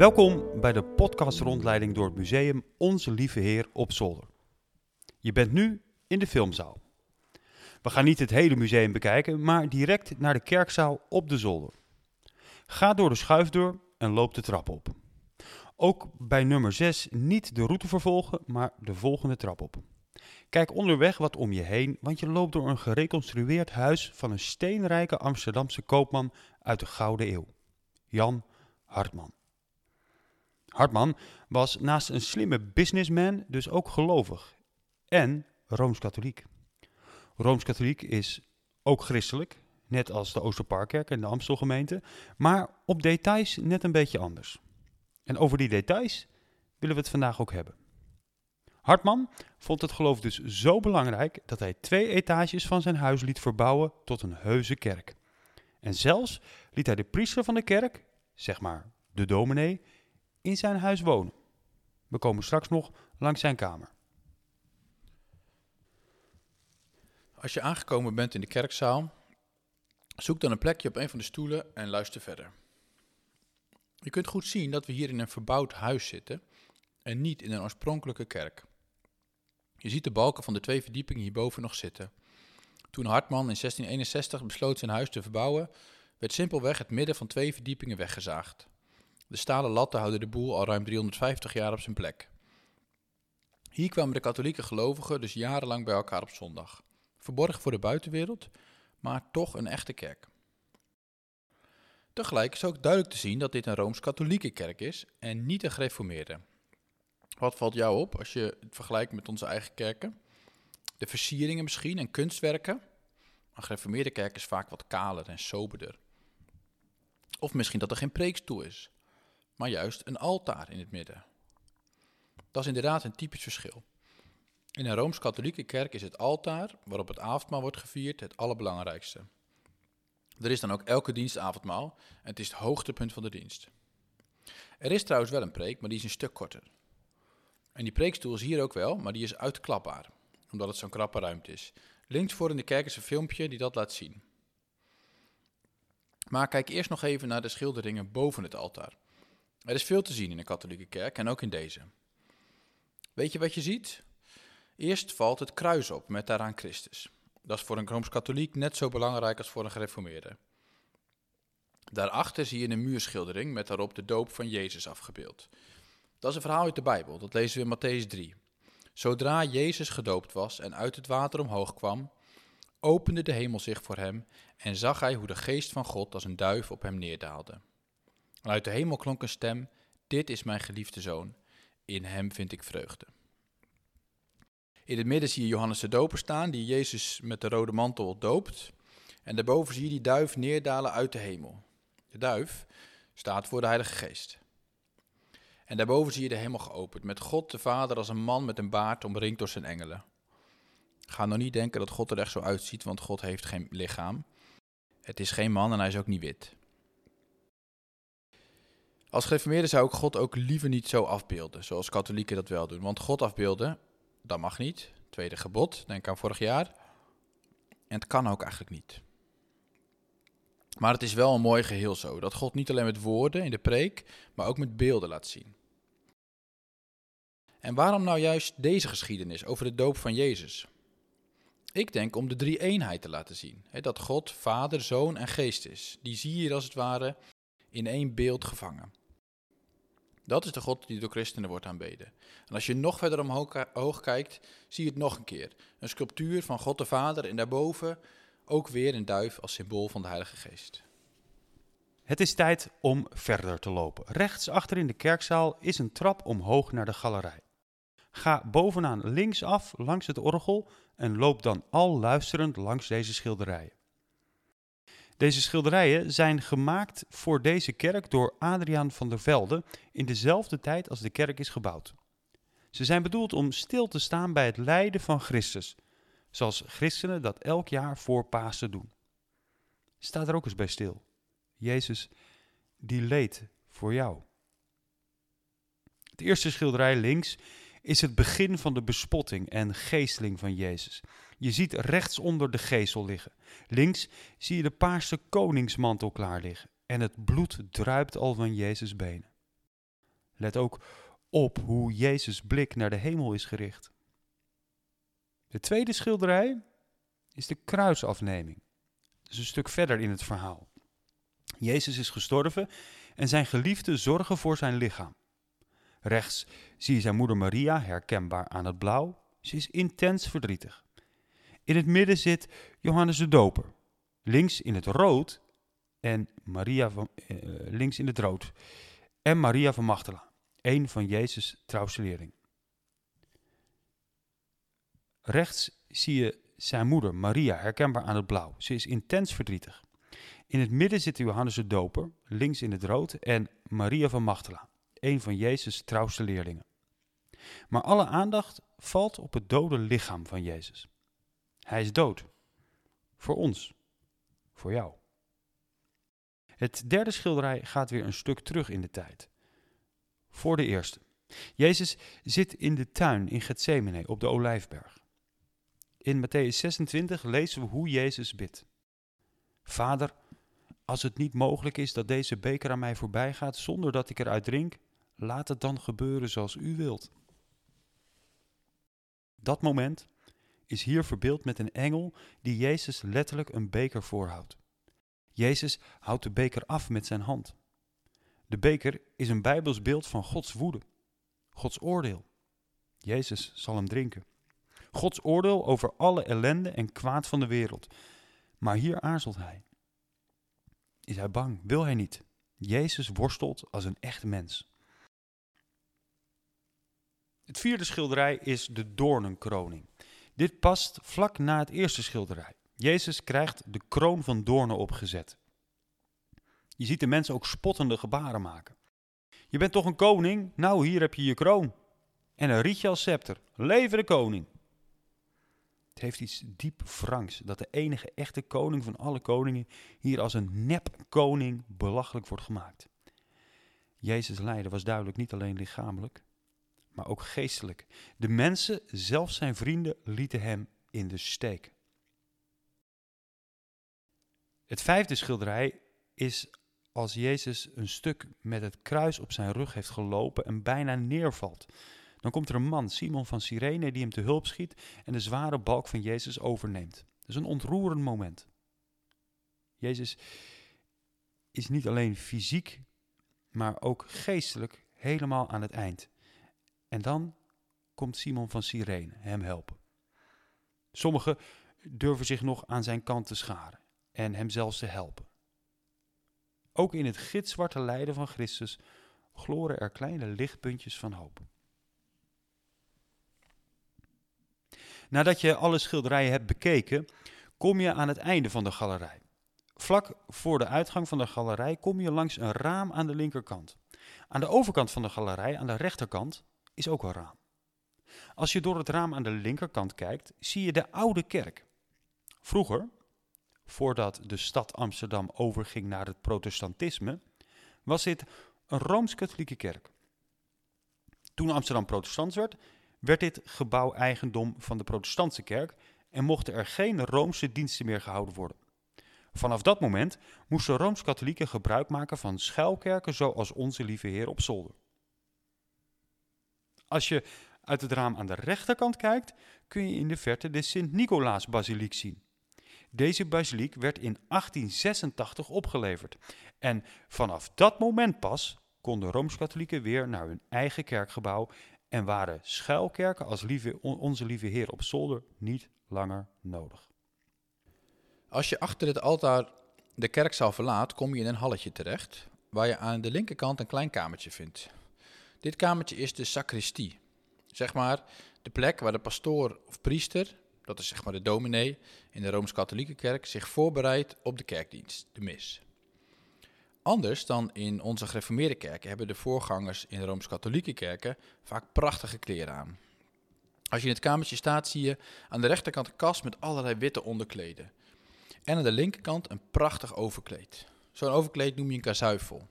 Welkom bij de podcastrondleiding door het museum Onze Lieve Heer op Zolder. Je bent nu in de filmzaal. We gaan niet het hele museum bekijken, maar direct naar de kerkzaal op de zolder. Ga door de schuifdeur en loop de trap op. Ook bij nummer 6 niet de route vervolgen, maar de volgende trap op. Kijk onderweg wat om je heen, want je loopt door een gereconstrueerd huis van een steenrijke Amsterdamse koopman uit de Gouden Eeuw, Jan Hartman. Hartman was naast een slimme businessman dus ook gelovig en rooms-katholiek. Rooms-katholiek is ook christelijk, net als de Oosterparkkerk en de Amstelgemeente, maar op details net een beetje anders. En over die details willen we het vandaag ook hebben. Hartman vond het geloof dus zo belangrijk dat hij twee etages van zijn huis liet verbouwen tot een heuse kerk. En zelfs liet hij de priester van de kerk, zeg maar de dominee, in zijn huis wonen. We komen straks nog langs zijn kamer. Als je aangekomen bent in de kerkzaal, zoek dan een plekje op een van de stoelen en luister verder. Je kunt goed zien dat we hier in een verbouwd huis zitten en niet in een oorspronkelijke kerk. Je ziet de balken van de twee verdiepingen hierboven nog zitten. Toen Hartman in 1661 besloot zijn huis te verbouwen, werd simpelweg het midden van twee verdiepingen weggezaagd. De stalen latten houden de boel al ruim 350 jaar op zijn plek. Hier kwamen de katholieke gelovigen dus jarenlang bij elkaar op zondag. Verborgen voor de buitenwereld, maar toch een echte kerk. Tegelijk is ook duidelijk te zien dat dit een rooms-katholieke kerk is en niet een gereformeerde. Wat valt jou op als je het vergelijkt met onze eigen kerken? De versieringen misschien en kunstwerken. Een gereformeerde kerk is vaak wat kaler en soberder. Of misschien dat er geen preekstoel is, maar juist een altaar in het midden. Dat is inderdaad een typisch verschil. In een rooms-katholieke kerk is het altaar, waarop het avondmaal wordt gevierd, het allerbelangrijkste. Er is dan ook elke dienst avondmaal en het is het hoogtepunt van de dienst. Er is trouwens wel een preek, maar die is een stuk korter. En die preekstoel is hier ook wel, maar die is uitklapbaar, omdat het zo'n krappe ruimte is. Links voor in de kerk is een filmpje die dat laat zien. Maar kijk eerst nog even naar de schilderingen boven het altaar. Er is veel te zien in een katholieke kerk en ook in deze. Weet je wat je ziet? Eerst valt het kruis op met daaraan Christus. Dat is voor een rooms-katholiek net zo belangrijk als voor een gereformeerde. Daarachter zie je een muurschildering met daarop de doop van Jezus afgebeeld. Dat is een verhaal uit de Bijbel, dat lezen we in Matthäus 3. Zodra Jezus gedoopt was en uit het water omhoog kwam, opende de hemel zich voor hem en zag hij hoe de geest van God als een duif op hem neerdaalde. Uit de hemel klonk een stem: Dit is mijn geliefde zoon, in hem vind ik vreugde. In het midden zie je Johannes de Doper staan, die Jezus met de rode mantel doopt. En daarboven zie je die duif neerdalen uit de hemel. De duif staat voor de Heilige Geest. En daarboven zie je de hemel geopend, met God de Vader als een man met een baard omringd door zijn engelen. Ga nou niet denken dat God er echt zo uitziet, want God heeft geen lichaam. Het is geen man en hij is ook niet wit. Als gereformeerde zou ik God ook liever niet zo afbeelden, zoals katholieken dat wel doen. Want God afbeelden, dat mag niet. Tweede gebod, denk aan vorig jaar. En het kan ook eigenlijk niet. Maar het is wel een mooi geheel zo, dat God niet alleen met woorden in de preek, maar ook met beelden laat zien. En waarom nou juist deze geschiedenis over de doop van Jezus? Ik denk om de drie eenheid te laten zien. dat God, Vader, Zoon en Geest is. Die zie je als het ware in één beeld gevangen. Dat is de God die door christenen wordt aanbeden. En als je nog verder omhoog kijkt, zie je het nog een keer. Een sculptuur van God de Vader en daarboven ook weer een duif als symbool van de Heilige Geest. Het is tijd om verder te lopen. Rechts achter in de kerkzaal is een trap omhoog naar de galerij. Ga bovenaan linksaf langs het orgel en loop dan al luisterend langs deze schilderijen. Deze schilderijen zijn gemaakt voor deze kerk door Adriaan van der Velde in dezelfde tijd als de kerk is gebouwd. Ze zijn bedoeld om stil te staan bij het lijden van Christus, zoals christenen dat elk jaar voor Pasen doen. Sta er ook eens bij stil. Jezus, die leed voor jou. Het eerste schilderij links is het begin van de bespotting en geesteling van Jezus. Je ziet rechtsonder de geestel liggen. Links zie je de paarse koningsmantel klaar liggen. En het bloed druipt al van Jezus' benen. Let ook op hoe Jezus' blik naar de hemel is gericht. De tweede schilderij is de kruisafneming. Dat is een stuk verder in het verhaal. Jezus is gestorven en zijn geliefden zorgen voor zijn lichaam. Rechts zie je zijn moeder Maria, herkenbaar aan het blauw. Ze is intens verdrietig. In het midden zit Johannes de Doper. Links in het rood en Maria van, eh, links in het rood. En Maria van Magdala, een van Jezus' trouwste leerlingen. Rechts zie je zijn moeder Maria, herkenbaar aan het blauw. Ze is intens verdrietig. In het midden zit Johannes de Doper, links in het rood, en Maria van Magdala, een van Jezus' trouwste leerlingen. Maar alle aandacht valt op het dode lichaam van Jezus. Hij is dood. Voor ons. Voor jou. Het derde schilderij gaat weer een stuk terug in de tijd. Voor de eerste. Jezus zit in de tuin in Gethsemane op de Olijfberg. In Matthäus 26 lezen we hoe Jezus bidt. Vader, als het niet mogelijk is dat deze beker aan mij voorbij gaat zonder dat ik eruit drink, laat het dan gebeuren zoals u wilt. Dat moment is hier verbeeld met een engel die Jezus letterlijk een beker voorhoudt. Jezus houdt de beker af met zijn hand. De beker is een bijbels beeld van Gods woede, Gods oordeel. Jezus zal hem drinken. Gods oordeel over alle ellende en kwaad van de wereld. Maar hier aarzelt hij. Is hij bang? Wil hij niet? Jezus worstelt als een echt mens. Het vierde schilderij is de doornenkroning. Dit past vlak na het eerste schilderij. Jezus krijgt de kroon van doornen opgezet. Je ziet de mensen ook spottende gebaren maken. Je bent toch een koning? Nou, hier heb je je kroon. En een rietje als scepter. Leven de koning. Het heeft iets diep Franks dat de enige echte koning van alle koningen hier als een nep koning belachelijk wordt gemaakt. Jezus lijden was duidelijk niet alleen lichamelijk, maar ook geestelijk. De mensen, zelfs zijn vrienden, lieten hem in de steek. Het vijfde schilderij is als Jezus een stuk met het kruis op zijn rug heeft gelopen en bijna neervalt. Dan komt er een man, Simon van Cyrene, die hem te hulp schiet en de zware balk van Jezus overneemt. Dat is een ontroerend moment. Jezus is niet alleen fysiek, maar ook geestelijk helemaal aan het eind. En dan komt Simon van Cyrene hem helpen. Sommigen durven zich nog aan zijn kant te scharen en hem zelfs te helpen. Ook in het gitzwarte lijden van Christus gloren er kleine lichtpuntjes van hoop. Nadat je alle schilderijen hebt bekeken, kom je aan het einde van de galerij. Vlak voor de uitgang van de galerij kom je langs een raam aan de linkerkant. Aan de overkant van de galerij, aan de rechterkant, is ook een raam. Als je door het raam aan de linkerkant kijkt, zie je de oude kerk. Vroeger, voordat de stad Amsterdam overging naar het protestantisme, was dit een rooms-katholieke kerk. Toen Amsterdam protestants werd, werd dit gebouw eigendom van de protestantse kerk en mochten er geen roomse diensten meer gehouden worden. Vanaf dat moment moesten rooms-katholieken gebruik maken van schuilkerken zoals Onze Lieve Heer op zolder. Als je uit het raam aan de rechterkant kijkt, kun je in de verte de Sint-Nicolaas-basiliek zien. Deze basiliek werd in 1886 opgeleverd en vanaf dat moment pas konden Rooms-Katholieken weer naar hun eigen kerkgebouw en waren schuilkerken als lieve, onze lieve Heer op zolder niet langer nodig. Als je achter het altaar de kerkzaal verlaat, kom je in een halletje terecht, waar je aan de linkerkant een klein kamertje vindt. Dit kamertje is de sacristie, zeg maar de plek waar de pastoor of priester, dat is zeg maar de dominee in de Rooms-Katholieke kerk, zich voorbereidt op de kerkdienst, de mis. Anders dan in onze gereformeerde kerken hebben de voorgangers in de Rooms-Katholieke kerken vaak prachtige kleren aan. Als je in het kamertje staat, zie je aan de rechterkant een kast met allerlei witte onderkleden. En aan de linkerkant een prachtig overkleed. Zo'n overkleed noem je een kazuifel.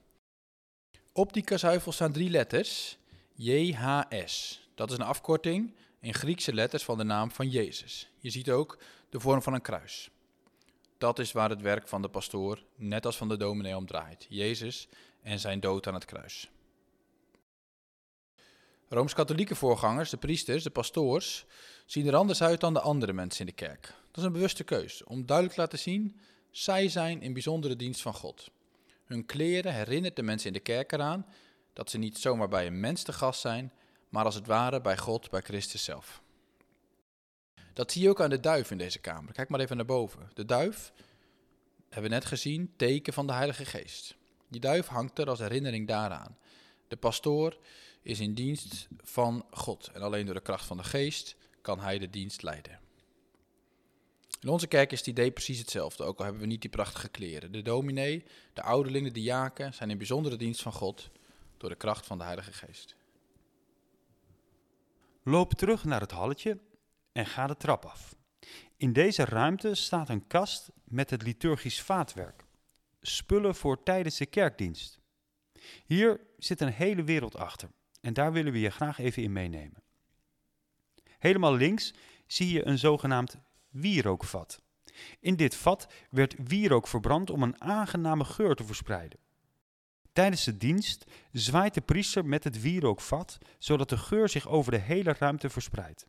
Op die kazuifel staan drie letters, JHS. Dat is een afkorting in Griekse letters van de naam van Jezus. Je ziet ook de vorm van een kruis. Dat is waar het werk van de pastoor, net als van de dominee, om draait. Jezus en zijn dood aan het kruis. Rooms-katholieke voorgangers, de priesters, de pastoors, zien er anders uit dan de andere mensen in de kerk. Dat is een bewuste keus, om duidelijk te laten zien, zij zijn in bijzondere dienst van God. Hun kleren herinnert de mensen in de kerk eraan dat ze niet zomaar bij een mens te gast zijn, maar als het ware bij God, bij Christus zelf. Dat zie je ook aan de duif in deze kamer. Kijk maar even naar boven. De duif, hebben we net gezien, teken van de Heilige Geest. Die duif hangt er als herinnering daaraan. De pastoor is in dienst van God en alleen door de kracht van de Geest kan hij de dienst leiden. In onze kerk is het idee precies hetzelfde, ook al hebben we niet die prachtige kleren. De dominee, de ouderlingen, de diaken zijn in bijzondere dienst van God door de kracht van de Heilige Geest. Loop terug naar het halletje en ga de trap af. In deze ruimte staat een kast met het liturgisch vaatwerk. Spullen voor tijdens de kerkdienst. Hier zit een hele wereld achter en daar willen we je graag even in meenemen. Helemaal links zie je een zogenaamd wierookvat. In dit vat werd wierook verbrand om een aangename geur te verspreiden. Tijdens de dienst zwaait de priester met het wierookvat, zodat de geur zich over de hele ruimte verspreidt.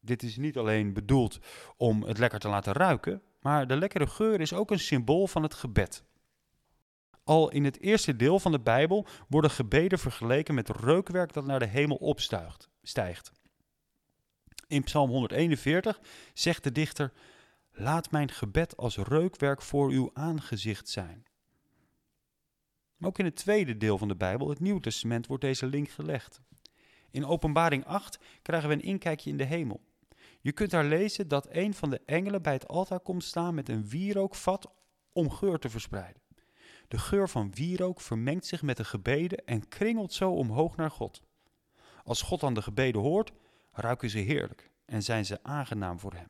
Dit is niet alleen bedoeld om het lekker te laten ruiken, maar de lekkere geur is ook een symbool van het gebed. Al in het eerste deel van de Bijbel worden gebeden vergeleken met reukwerk dat naar de hemel opstijgt. In Psalm 141 zegt de dichter: Laat mijn gebed als reukwerk voor uw aangezicht zijn. ook in het tweede deel van de Bijbel, het Nieuwe Testament, wordt deze link gelegd. In Openbaring 8 krijgen we een inkijkje in de hemel. Je kunt daar lezen dat een van de engelen bij het altaar komt staan met een wierookvat om geur te verspreiden. De geur van wierook vermengt zich met de gebeden en kringelt zo omhoog naar God. Als God dan de gebeden hoort, ruiken ze heerlijk en zijn ze aangenaam voor hem.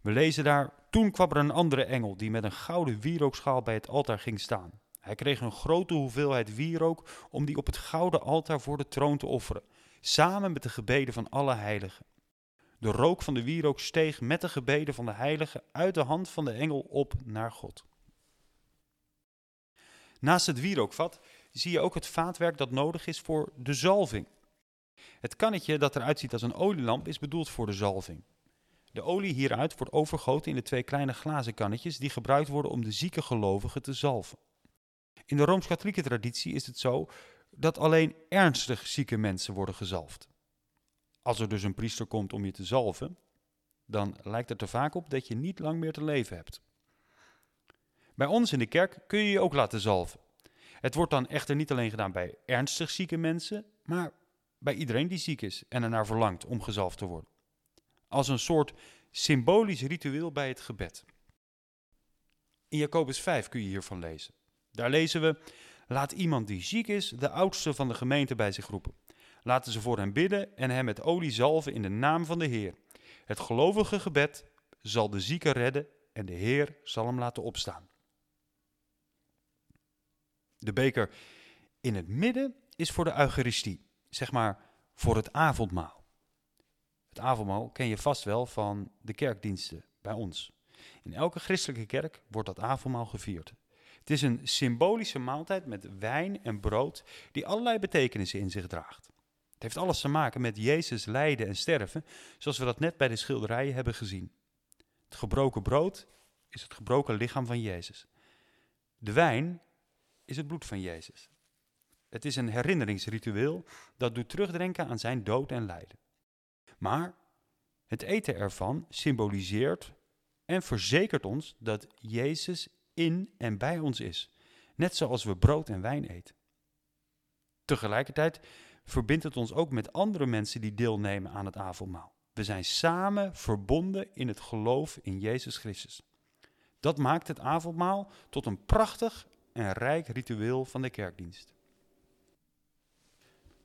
We lezen daar, toen kwam er een andere engel die met een gouden wierookschaal bij het altaar ging staan. Hij kreeg een grote hoeveelheid wierook om die op het gouden altaar voor de troon te offeren, samen met de gebeden van alle heiligen. De rook van de wierook steeg met de gebeden van de heiligen uit de hand van de engel op naar God. Naast het wierookvat zie je ook het vaatwerk dat nodig is voor de zalving. Het kannetje dat eruit ziet als een olielamp is bedoeld voor de zalving. De olie hieruit wordt overgoten in de twee kleine glazen kannetjes die gebruikt worden om de zieke gelovigen te zalven. In de rooms-katholieke traditie is het zo dat alleen ernstig zieke mensen worden gezalfd. Als er dus een priester komt om je te zalven, dan lijkt het er vaak op dat je niet lang meer te leven hebt. Bij ons in de kerk kun je je ook laten zalven. Het wordt dan echter niet alleen gedaan bij ernstig zieke mensen, maar bij iedereen die ziek is en ernaar verlangt om gezalfd te worden. Als een soort symbolisch ritueel bij het gebed. In Jacobus 5 kun je hiervan lezen. Daar lezen we: Laat iemand die ziek is de oudste van de gemeente bij zich roepen. Laten ze voor hem bidden en hem met olie zalven in de naam van de Heer. Het gelovige gebed zal de zieke redden en de Heer zal hem laten opstaan. De beker in het midden is voor de Eucharistie, zeg maar voor het avondmaal. Het avondmaal ken je vast wel van de kerkdiensten bij ons. In elke christelijke kerk wordt dat avondmaal gevierd. Het is een symbolische maaltijd met wijn en brood die allerlei betekenissen in zich draagt. Het heeft alles te maken met Jezus lijden en sterven, zoals we dat net bij de schilderijen hebben gezien. Het gebroken brood is het gebroken lichaam van Jezus. De wijn is het bloed van Jezus. Het is een herinneringsritueel dat doet terugdenken aan zijn dood en lijden. Maar het eten ervan symboliseert en verzekert ons dat Jezus in en bij ons is, net zoals we brood en wijn eten. Tegelijkertijd verbindt het ons ook met andere mensen die deelnemen aan het avondmaal. We zijn samen verbonden in het geloof in Jezus Christus. Dat maakt het avondmaal tot een prachtig en rijk ritueel van de kerkdienst.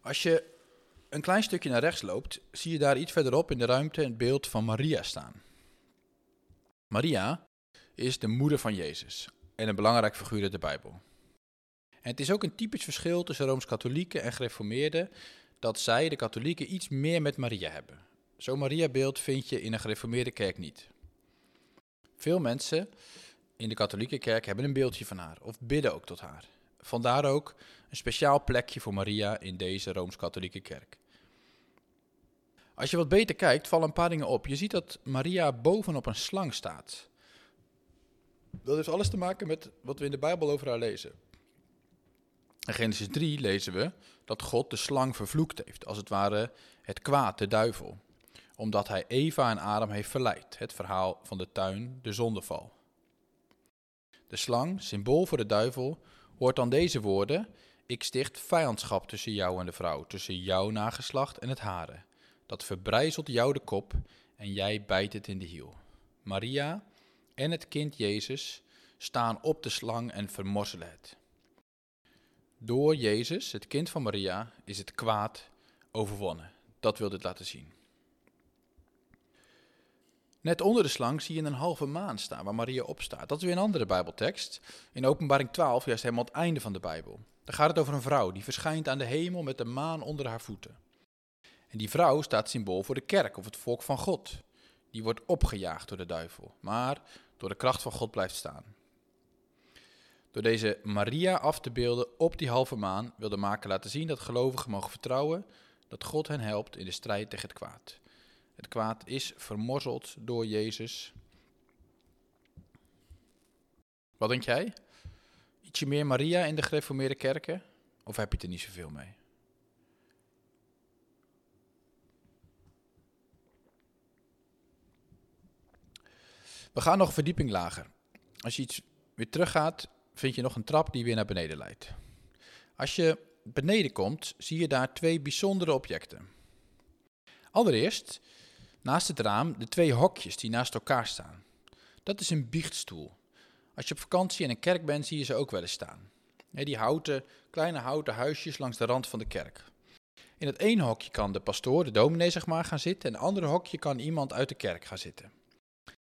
Als je een klein stukje naar rechts loopt, zie je daar iets verderop in de ruimte het beeld van Maria staan. Maria is de moeder van Jezus en een belangrijk figuur in de Bijbel. En het is ook een typisch verschil tussen Rooms-Katholieken en Gereformeerden dat zij, de katholieken, iets meer met Maria hebben. Zo'n Maria-beeld vind je in een gereformeerde kerk niet. Veel mensen in de katholieke kerk hebben een beeldje van haar of bidden ook tot haar. Vandaar ook een speciaal plekje voor Maria in deze Rooms-Katholieke kerk. Als je wat beter kijkt, vallen een paar dingen op. Je ziet dat Maria bovenop een slang staat. Dat heeft alles te maken met wat we in de Bijbel over haar lezen. In Genesis 3 lezen we dat God de slang vervloekt heeft, als het ware het kwaad, de duivel, omdat hij Eva en Adam heeft verleid. Het verhaal van de tuin, de zondeval. De slang, symbool voor de duivel, hoort dan deze woorden: Ik sticht vijandschap tussen jou en de vrouw, tussen jouw nageslacht en het hare. Dat verbrijzelt jou de kop en jij bijt het in de hiel. Maria en het kind Jezus staan op de slang en vermorzelen het. Door Jezus, het kind van Maria, is het kwaad overwonnen. Dat wil dit laten zien. Net onder de slang zie je een halve maan staan waar Maria op staat. Dat is weer een andere Bijbeltekst. In Openbaring 12, juist helemaal het einde van de Bijbel. Daar gaat het over een vrouw die verschijnt aan de hemel met de maan onder haar voeten. En die vrouw staat symbool voor de kerk of het volk van God. Die wordt opgejaagd door de duivel, maar door de kracht van God blijft staan. Door deze Maria af te beelden op die halve maan wil de maker laten zien dat gelovigen mogen vertrouwen dat God hen helpt in de strijd tegen het kwaad. Het kwaad is vermorzeld door Jezus. Wat denk jij? Ietsje meer Maria in de gereformeerde kerken? Of heb je het er niet zoveel mee? We gaan nog verdieping lager. Als je iets weer teruggaat, vind je nog een trap die weer naar beneden leidt. Als je beneden komt, zie je daar twee bijzondere objecten. Allereerst, naast het raam, de twee hokjes die naast elkaar staan. Dat is een biechtstoel. Als je op vakantie in een kerk bent, zie je ze ook wel eens staan. Die houten, kleine houten huisjes langs de rand van de kerk. In het ene hokje kan de pastoor, de dominee zeg maar, gaan zitten. En in het andere hokje kan iemand uit de kerk gaan zitten.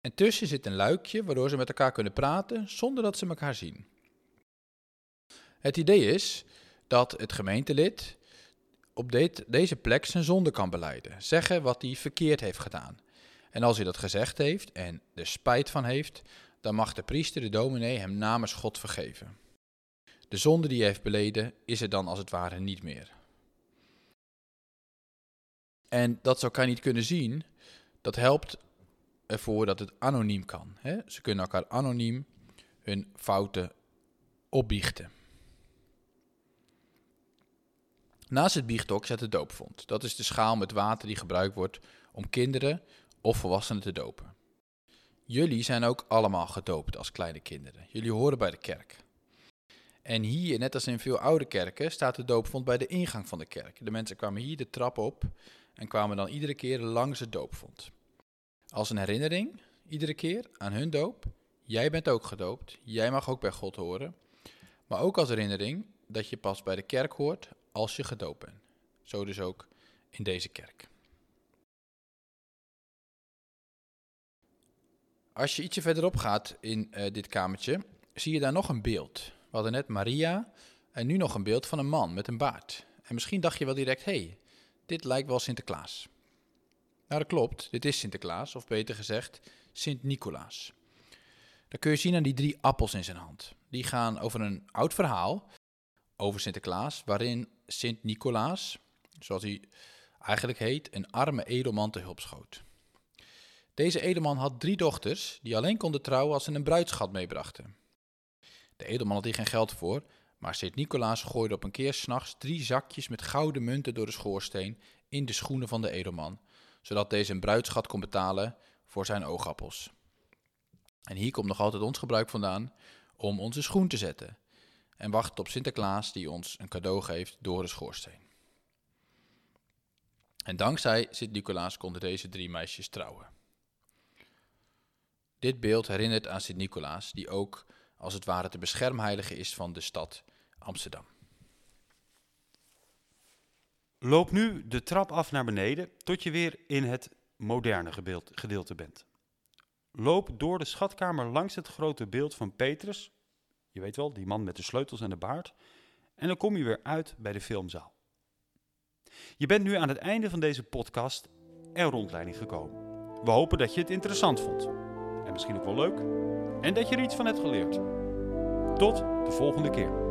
En tussen zit een luikje waardoor ze met elkaar kunnen praten zonder dat ze elkaar zien. Het idee is dat het gemeentelid op deze plek zijn zonde kan beleiden, zeggen wat hij verkeerd heeft gedaan. En als hij dat gezegd heeft en er spijt van heeft, dan mag de priester, de dominee, hem namens God vergeven. De zonde die hij heeft beleden is er dan als het ware niet meer. En dat ze elkaar niet kunnen zien, dat helpt ervoor dat het anoniem kan. Hè? Ze kunnen elkaar anoniem hun fouten opbiechten. Naast het biechthok staat de doopvond. Dat is de schaal met water die gebruikt wordt om kinderen of volwassenen te dopen. Jullie zijn ook allemaal gedoopt als kleine kinderen. Jullie horen bij de kerk. En hier, net als in veel oude kerken, staat de doopvond bij de ingang van de kerk. De mensen kwamen hier de trap op en kwamen dan iedere keer langs het doopvond. Als een herinnering, iedere keer, aan hun doop. Jij bent ook gedoopt, jij mag ook bij God horen. Maar ook als herinnering dat je pas bij de kerk hoort als je gedoopt bent. Zo dus ook in deze kerk. Als je ietsje verderop gaat in uh, dit kamertje, zie je daar nog een beeld. We hadden net Maria en nu nog een beeld van een man met een baard. En misschien dacht je wel direct, hé, hey, dit lijkt wel Sinterklaas. Nou, dat klopt. Dit is Sinterklaas, of beter gezegd, Sint-Nicolaas. Dat kun je zien aan die drie appels in zijn hand. Die gaan over een oud verhaal over Sinterklaas, waarin Sint-Nicolaas, zoals hij eigenlijk heet, een arme edelman te hulp schoot. Deze edelman had drie dochters die alleen konden trouwen als ze een bruidschat meebrachten. De edelman had hier geen geld voor, maar Sint-Nicolaas gooide op een keer s'nachts drie zakjes met gouden munten door de schoorsteen in de schoenen van de edelman, zodat deze een bruidschat kon betalen voor zijn oogappels. En hier komt nog altijd ons gebruik vandaan om onze schoen te zetten en wachten op Sinterklaas die ons een cadeau geeft door de schoorsteen. En dankzij Sint-Nicolaas konden deze drie meisjes trouwen. Dit beeld herinnert aan Sint-Nicolaas, die ook als het ware de beschermheilige is van de stad Amsterdam. Loop nu de trap af naar beneden tot je weer in het moderne gedeelte bent. Loop door de schatkamer langs het grote beeld van Petrus, je weet wel, die man met de sleutels en de baard, en dan kom je weer uit bij de filmzaal. Je bent nu aan het einde van deze podcast en rondleiding gekomen. We hopen dat je het interessant vond. En misschien ook wel leuk. En dat je er iets van hebt geleerd. Tot de volgende keer.